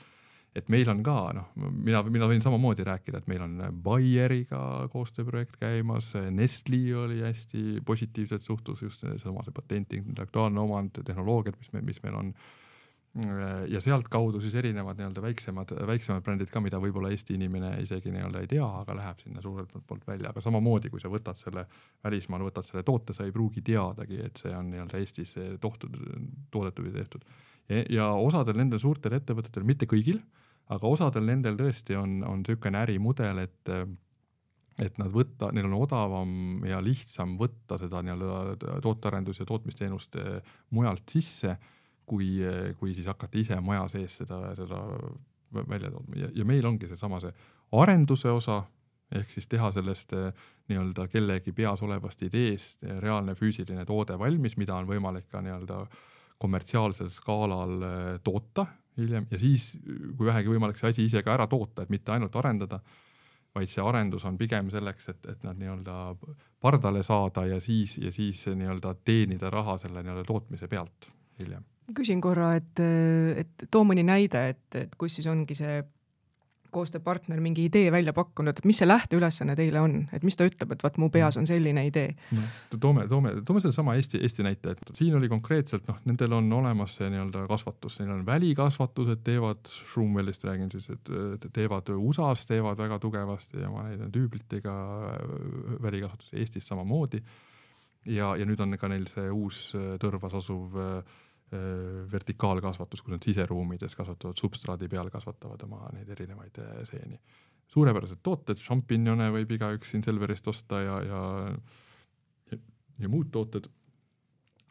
et meil on ka noh, mina, mina võin samamoodi rääkida, et meil on Bayeriga koostööprojekt käimas, Nestli oli hästi positiivselt suhtus just seesama see patent, intellektuaalne omand, tehnoloogiad, mis me, mis meil on ja sealtkaudu siis erinevad nii-öelda väiksemad, väiksemad brändid ka, mida võib-olla Eesti inimene isegi nii-öelda ei tea, aga läheb sinna suurelt poolt välja, aga samamoodi, kui sa võtad selle välismaal, võtad selle toote, sa ei pruugi teadagi, et see on nii-öelda Eestis tohtud, toodetud või tehtud. ja osadel nendel suurtel ettevõtetel, mitte kõigil, aga osadel nendel tõesti on, on niisugune ärimudel, et et nad võtta, neil on odavam ja lihtsam võtta seda nii-öelda tootearendus- ja tootmisteenust mujalt sisse kui, kui siis hakata ise maja sees seda, seda välja tooma ja, ja meil ongi seesama see arenduse osa ehk siis teha sellest eh, nii-öelda kellegi peas olevast ideest reaalne füüsiline toode valmis, mida on võimalik ka nii-öelda kommertsiaalsel skaalal eh, toota hiljem. Ja siis, kui vähegi võimalik, see asi ise ka ära toota, et mitte ainult arendada, vaid see arendus on pigem selleks, et, et nad nii-öelda pardale saada ja siis, ja siis nii-öelda teenida raha selle nii-öelda tootmise pealt hiljem. Küsin korra, et, et too mõni näide, et, et kus siis ongi see koostööpartner mingi idee välja pakkunud, et mis see lähteülesanne teile on, et mis ta ütleb, et vaat mu peas on selline idee no,? toome, toome, toome sellesama Eesti, Eesti näite, et siin oli konkreetselt noh, nendel on olemas see nii-öelda kasvatus, neil on välikasvatused, teevad, Schroomwellist räägin siis, et teevad USA-s teevad väga tugevasti ja ma näitan tüüblitega välikasvatus Eestis samamoodi. ja, ja nüüd on ka neil see uus Tõrvas asuv äh, Äh, vertikaalkasvatus, kus nad siseruumides kasvatavad substraadi peal, kasvatavad oma neid erinevaid äh, seeni. suurepärased tooted, šampinjone võib igaüks siin Selverist osta ja, ja, ja, ja muud tooted.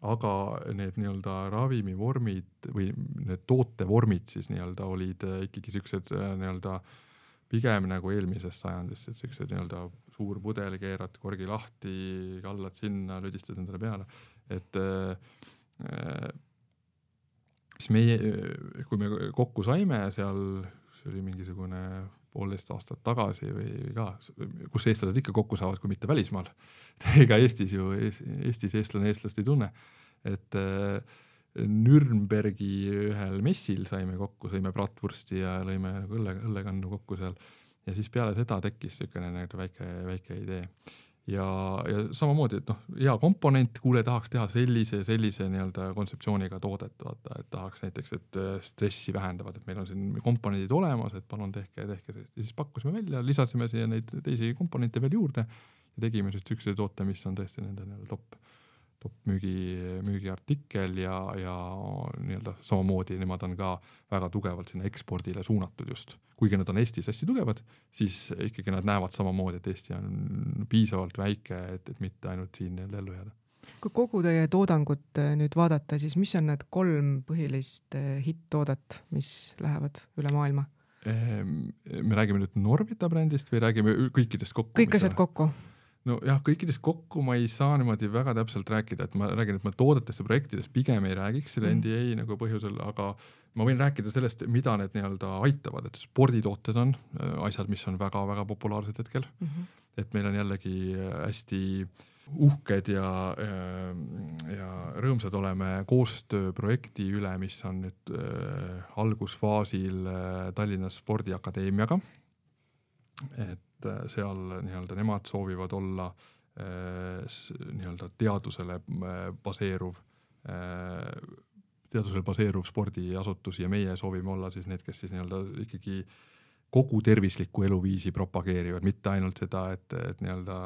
aga need nii-öelda ravimivormid või need tootevormid siis nii-öelda olid äh, ikkagi siuksed nii-öelda pigem nagu eelmisest sajandist, et siuksed nii-öelda suur pudel, keerad korgi lahti, kallad sinna, lüdistad endale peale, et äh, siis meie, kui me kokku saime seal, see oli mingisugune poolteist aastat tagasi või ka, kus eestlased ikka kokku saavad, kui mitte välismaal. ega Eestis ju, Eestis eestlane eestlast ei tunne. et äh, Nürnbergi ühel messil saime kokku, sõime bratwursti ja lõime nagu õlle, õllekannu kokku seal. ja siis peale seda tekkis niisugune nagu väike, väike idee ja, ja samamoodi, et noh, hea komponent, kuule, tahaks teha sellise, sellise nii-öelda kontseptsiooniga toodet, vaata, et tahaks näiteks, et äh, stressi vähendavad, et meil on siin komponendid olemas, et palun tehke, tehke, ja siis pakkusime välja, lisasime siia neid teisi komponente veel juurde ja tegime siis niisuguse toote, mis on tõesti nende nii-öelda top müügi, müügiartikkel ja, ja nii-öelda samamoodi nemad on ka väga tugevalt sinna ekspordile suunatud just. kuigi nad on Eestis hästi tugevad, siis ikkagi nad näevad samamoodi, et Eesti on piisavalt väike, et, et mitte ainult siin nii-öelda ellu jääda kui kogu teie toodangut äh, nüüd vaadata, siis mis on need kolm põhilist äh, hitt-toodet, mis lähevad üle maailma? Ehm, me räägime nüüd Norvita brändist või räägime kõikidest kokku? kõik asjad kokku nojah, kõikidest kokku ma ei saa niimoodi väga täpselt rääkida, et ma räägin, et ma toodetest ja projektidest pigem ei räägiks selle NDA mm. nagu põhjusel, aga ma võin rääkida sellest, mida need nii-öelda aitavad, et sporditooted on äh, asjad, mis on väga-väga populaarsed hetkel mm. -hmm. et meil on jällegi äh, hästi uhked ja, ja, äh, ja rõõmsad oleme koostööprojekti üle, mis on nüüd äh, algusfaasil Tallinna Spordiakadeemiaga. et et äh, seal nii-öelda nemad soovivad olla äh, nii-öelda teadusele äh, baseeruv, teadusel baseeruv spordiasutus ja meie soovime olla siis need, kes siis nii-öelda ikkagi kogu tervislikku eluviisi propageerivad, mitte ainult seda, et, et nii-öelda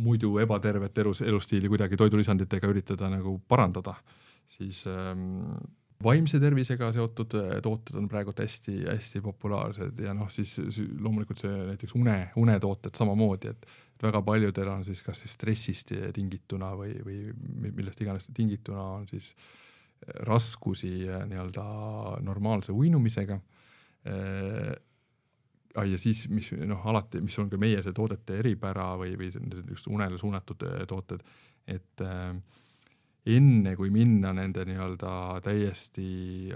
muidu ebatervet elus, elustiili kuidagi toidulisanditega üritada nagu parandada, siis ähm, vaimse tervisega seotud äh, tooted on praegult hästi-hästi populaarsed ja noh, siis loomulikult see näiteks une, unetooted samamoodi, et väga paljudel on siis kas siis stressist tingituna või, või millest iganes tingituna on siis äh, raskusi äh, nii-öelda normaalse uinumisega. Ja siis, mis noh, alati, mis on ka meie see toodete eripära või, või just unele suunatud tooted, et äh, enne kui minna nende nii-öelda täiesti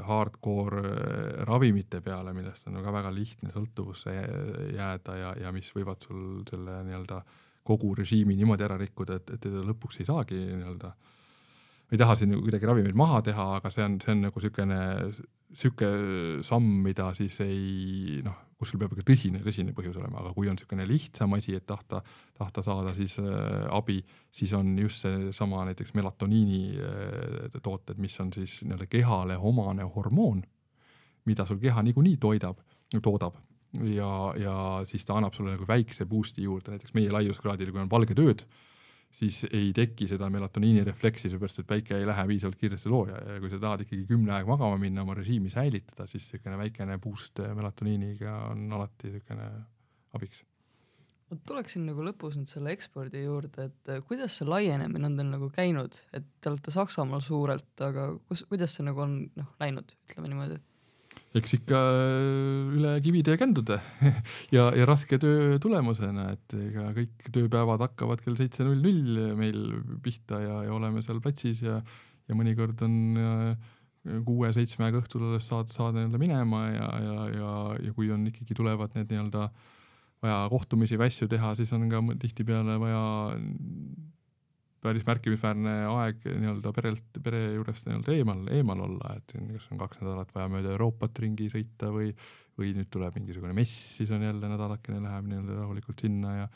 hardcore äh, ravimite peale, millest on ka väga lihtne sõltuvusse jääda ja, ja mis võivad sul selle nii-öelda kogu režiimi niimoodi ära rikkuda, et, et lõpuks ei saagi nii-öelda, ei taha siin kuidagi ravimeid maha teha, aga see on, see on nagu niisugune sihuke samm, mida siis ei noh, kus sul peab ikka tõsine, tõsine põhjus olema, aga kui on niisugune lihtsam asi, et tahta, tahta saada siis äh, abi, siis on just seesama näiteks melatoniini äh, tooted, mis on siis nii-öelda kehale omane hormoon, mida sul keha niikuinii toidab, toodab. Ja, ja siis ta annab sulle nagu väikse boost'i juurde, näiteks meie laiuskraadil, kui on valged ööd siis ei teki seda melatoniini refleksi, sellepärast et päike ei lähe piisavalt kiiresti looja. Ja kui sa tahad ikkagi kümne aeg magama minna, oma režiimi säilitada, siis niisugune väikene boost melatoniiniga on alati niisugune abiks. ma tuleksin nagu lõpus nüüd selle ekspordi juurde, et kuidas see laienemine on teil nagu käinud, et te olete Saksamaal suurelt, aga kus, kuidas see nagu on noh läinud, ütleme niimoodi eks ikka äh, üle kivide ja kändude ja, ja raske töö tulemusena, et ega kõik tööpäevad hakkavad kell seitse null null meil pihta ja, ja oleme seal platsis ja, ja mõnikord on äh, kuue-seitsme aega õhtul alles saad, saad nii-öelda minema ja, ja, ja, ja kui on ikkagi tulevad need nii-öelda vaja kohtumisi või asju teha, siis on ka tihtipeale vaja päris märkimisväärne aeg nii-öelda perelt, pere juurest nii-öelda eemal, eemal olla, et kas on kaks nädalat vaja mööda Euroopat ringi sõita või, või nüüd tuleb mingisugune mess, siis on jälle nädalakene läheb nii-öelda rahulikult sinna ja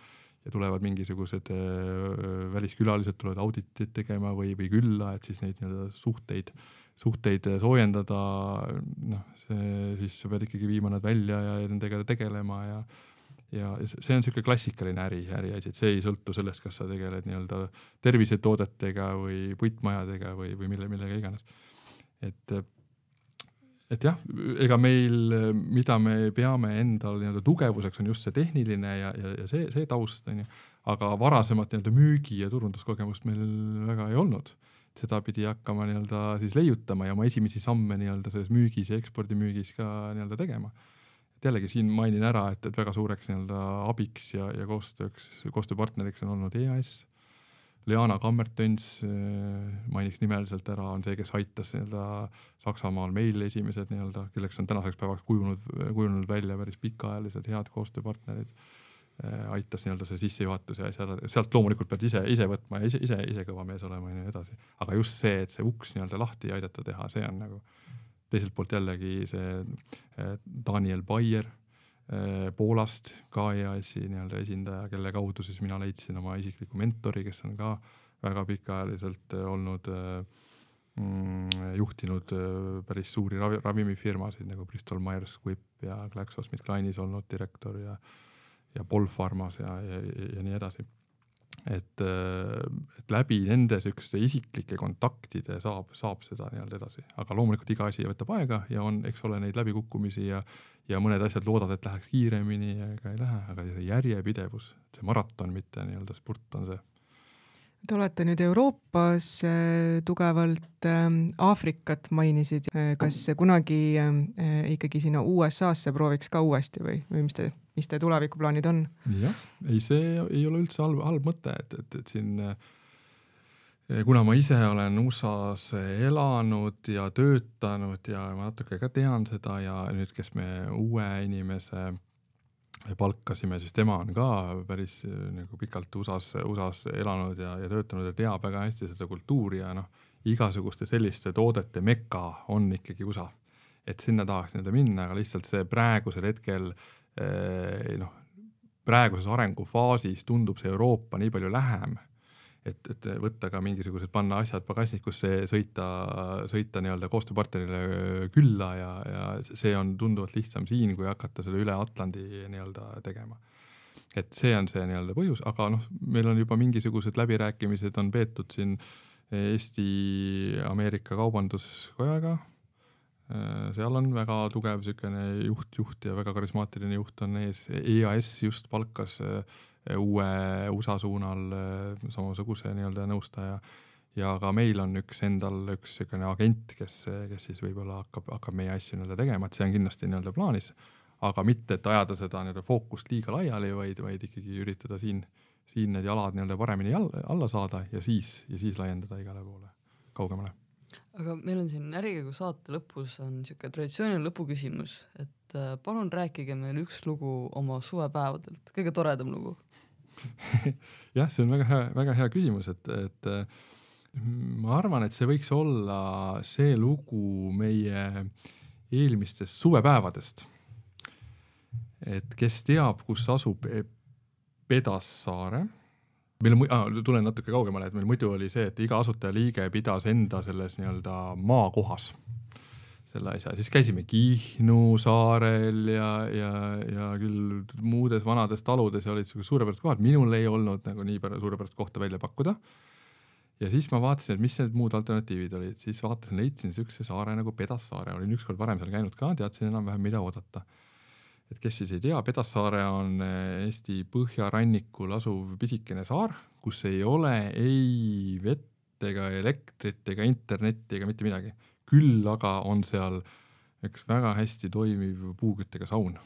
ja tulevad mingisugused äh, väliskülalised tulevad auditit tegema või, või külla, et siis neid nii-öelda suhteid, suhteid soojendada, noh, see siis sa pead ikkagi viima nad välja ja nendega tegelema ja ja see on niisugune klassikaline äri, äriasi, et see ei sõltu sellest, kas sa tegeled nii-öelda tervisetoodetega või puitmajadega või, või mille, millega iganes. et, et jah, ega meil, mida me peame endal nii-öelda tugevuseks, on just see tehniline ja, ja, ja see, see taust on ju, aga varasemat nii-öelda müügi ja turunduskogemust meil väga ei olnud. Seda pidi hakkama nii-öelda siis leiutama ja oma esimesi samme nii-öelda selles müügis ja ekspordimüügis ka nii-öelda tegema et jällegi siin mainin ära, et, et väga suureks nii-öelda abiks ja, ja koostööks, koostööpartneriks on olnud EAS. Leana Kammertöns äh, mainiks nimeliselt ära, on see, kes aitas nii-öelda Saksamaal meil esimesed nii-öelda, kelleks on tänaseks päevaks kujunud, kujunenud välja päris pikaajalised head koostööpartnerid äh, aitas nii-öelda see sissejuhatus ja asja, sealt loomulikult pead ise, ise võtma ja ise, ise, ise kõva mees olema ja nii edasi. aga just see, et see uks nii-öelda lahti aidata teha, see on nagu teiselt poolt jällegi see eh, Daniel Bayer eh, Poolast, ka EAS-i nii-öelda esindaja, kelle kaudu siis mina leidsin oma isikliku mentori, kes on ka väga pikaajaliselt eh, olnud mm, juhtinud päris suuri ravi, ravimifirmasid nagu Bristol Myers Squibb ja GlaxoSmithKline'is olnud direktor ja ja Polpharmas ja, ja, ja nii edasi et, äh, et läbi nende siukeste isiklike kontaktide saab, saab seda nii-öelda edasi, aga loomulikult iga asi võtab aega ja on, eks ole, neid läbikukkumisi ja, ja mõned asjad loodad, et läheks kiiremini ega ei lähe, aga see järjepidevus, see maraton, mitte nii-öelda spurt on see. Te olete nüüd Euroopas äh, tugevalt äh,, Aafrikat mainisid. Äh,, kas kunagi äh, ikkagi sinna USA-sse prooviks ka uuesti või, või mis te mis teie tulevikuplaanid on? jah, ei, see ei ole üldse halb, halb mõte, et, et, et siin eh, kuna ma ise olen USA-s elanud ja töötanud ja ma natuke ka tean seda ja nüüd, kes me uue inimese palkasime, siis tema on ka päris eh, nagu pikalt USA-s, USA-s elanud ja, ja töötanud ja teab väga hästi seda kultuuri ja noh, igasuguste selliste toodete meka on ikkagi USA. et sinna tahaks nii-öelda minna, aga lihtsalt see praegusel hetkel noh, praeguses arengufaasis tundub see Euroopa nii palju lähem, et, et võtta ka mingisugused, panna asjad pagasnikusse, sõita, sõita nii-öelda koostööpartnerile külla ja, ja see on tunduvalt lihtsam siin, kui hakata seda üle Atlandi nii-öelda tegema. et see on see nii-öelda põhjus, aga noh, meil on juba mingisugused läbirääkimised on peetud siin Eesti-Ameerika Kaubanduskojaga Äh, seal on väga tugev niisugune juht, juht ja väga karismaatiline juht on ees, EAS just palkas äh, uue USA suunal äh, samasuguse nii-öelda nõustaja. Ja ka meil on üks endal üks niisugune agent, kes, kes siis võib-olla hakkab, hakkab meie asju nii-öelda tegema, et see on kindlasti nii-öelda plaanis, aga mitte, et ajada seda nii-öelda fookust liiga laiali, vaid, vaid ikkagi üritada siin, siin need jalad nii-öelda paremini alla, alla saada ja siis, ja siis laiendada igale poole kaugemale aga meil on siin Ärikäigu saate lõpus on niisugune traditsiooniline lõpuküsimus, et äh, palun rääkige meile üks lugu oma suvepäevadelt, kõige toredam lugu jah, see on väga hea, väga hea küsimus, et, et äh, ma arvan, et see võiks olla see lugu meie eelmistest suvepäevadest. et kes teab, kus asub Pedassaare, meil on ah,, tulen natuke kaugemale, et meil muidu oli see, et iga asutajaliige pidas enda selles nii-öelda maakohas selle asja, siis käisime Kihnu saarel ja, ja, ja küll muudes vanades taludes ja olid siuksed suurepärased kohad, minul ei olnud nagu nii suurepärast kohta välja pakkuda. ja siis ma vaatasin, et mis need muud alternatiivid olid, siis vaatasin, leidsin siukse saare nagu Pedassaare, olin ükskord varem seal käinud ka, teadsin enam-vähem, mida oodata. Et kes siis ei tea, Pedassaare on Eesti põhjarannikul asuv pisikene saar, kus ei ole ei vett ega elektrit ega internetti ega mitte midagi küll aga on seal üks väga hästi toimiv puuküttega saun.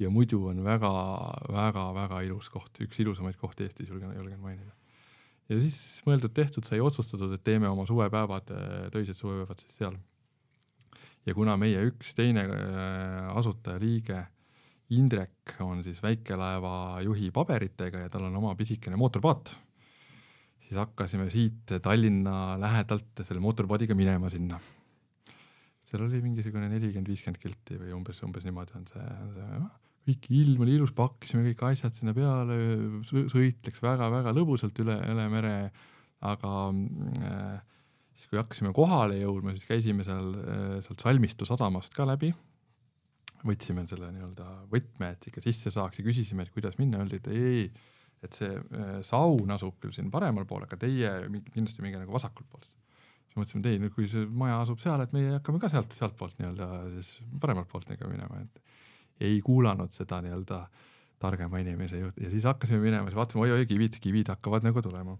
ja muidu on väga-väga-väga ilus koht, üks ilusamaid kohti Eestis, julgen, julgen mainida. ja siis mõeldud-tehtud sai otsustatud, et teeme oma suvepäevad, töised suvepäevad siis seal. Ja kuna meie üks teine äh, asutajaliige Indrek on siis väikelaeva juhi paberitega ja tal on oma pisikene mootorpaat siis hakkasime siit Tallinna lähedalt selle mootorpaadiga minema sinna. seal oli mingisugune nelikümmend, viiskümmend kilti või umbes, umbes niimoodi on see, see, kõik ilm oli ilus, pakkisime kõik asjad sinna peale, sõit läks väga-väga lõbusalt üle, üle mere, aga äh, siis kui hakkasime kohale jõudma, siis käisime seal äh, sealt Salmistu sadamast ka läbi. Võtsime selle nii-öelda võtme, et ikka sisse saaks ja küsisime, et kuidas minna, öeldi, et ei, ei et see äh, saun asub küll siin paremal pool, aga teie kindlasti minge nagu vasakult poolt. siis mõtlesime, et ei, no kui see maja asub seal, et meie hakkame ka sealt, sealtpoolt nii-öelda siis paremalt poolt nagu minema, et ei kuulanud seda nii-öelda targema inimese jutt ja siis hakkasime minema, siis vaatasime oi-oi, kivid, kivid hakkavad nagu tulema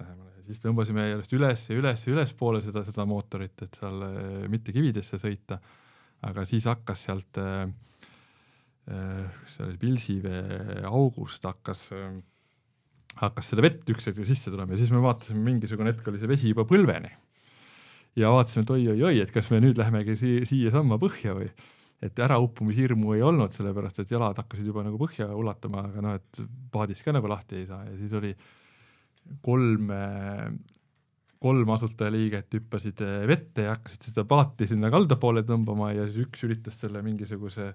lähemale ja siis tõmbasime järjest üles ja üles ja ülespoole seda, seda mootorit, et seal äh, mitte kividesse sõita. aga siis hakkas sealt äh,, äh, seal Pilsivee august hakkas äh, hakkas seda vett üks hetk sisse tulema ja siis me vaatasime, mingisugune hetk oli see vesi juba põlveni. ja vaatasime, et oi-oi-oi, et kas me nüüd lähemegi siia, siiasamma põhja või et äraupumishirmu ei olnud, sellepärast et jalad hakkasid juba nagu põhja ulatama, aga noh, et paadist ka nagu lahti ei saa ja siis oli kolm, kolm asutajaliiget hüppasid vette ja hakkasid seda paati sinna kalda poole tõmbama ja siis üks üritas selle mingisuguse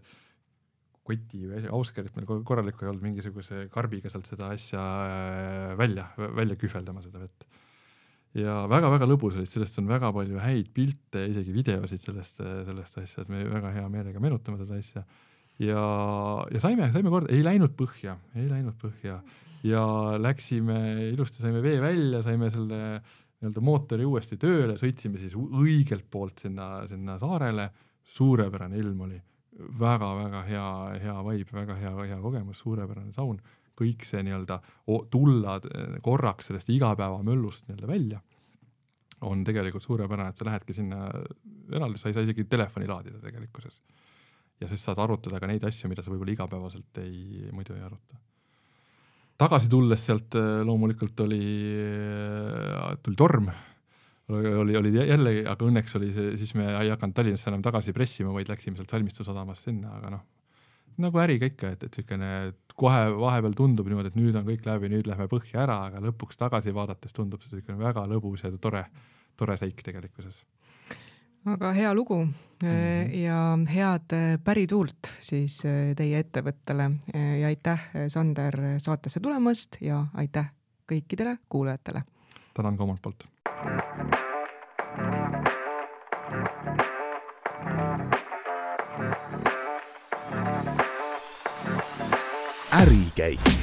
koti või auskerit meil korralikku ei olnud, mingisuguse karbiga sealt seda asja äh, välja, välja kühveldama, seda vett. ja väga-väga lõbus oli, sellest on väga palju häid pilte, isegi videosid sellest, sellest asja, et me väga hea meelega meenutame seda asja. Ja, ja saime, saime korda, ei läinud põhja, ei läinud põhja. Ja läksime ilusti, saime vee välja, saime selle nii-öelda mootori uuesti tööle, sõitsime siis õigelt poolt sinna, sinna saarele, suurepärane ilm oli. Väga-väga hea, hea vibe, väga hea, hea kogemus, suurepärane saun, kõik see nii-öelda tulla korraks sellest igapäevamöllust nii-öelda välja on tegelikult suurepärane, et sa lähedki sinna eraldi, sa ei saa isegi telefoni laadida tegelikkuses. Ja siis saad arutada ka neid asju, mida sa võib-olla igapäevaselt ei, muidu ei aruta. tagasi tulles sealt loomulikult oli, tuli torm oli, oli jällegi, aga õnneks oli see, siis me ei hakanud Tallinnasse enam tagasi pressima, vaid läksime sealt Salmistu sadamast sinna, aga noh, nagu äriga ikka, et, et niisugune kohe vahepeal tundub niimoodi, et nüüd on kõik läbi, nüüd lähme põhja ära, aga lõpuks tagasi vaadates tundub see niisugune väga lõbus ja tore, tore seik tegelikkuses. Aga hea lugu mm -hmm. ja head pärituult siis äh, teie ettevõttele ja aitäh, Sander, saatesse tulemast ja aitäh kõikidele kuulajatele. tänan ka omalt poolt ärikäik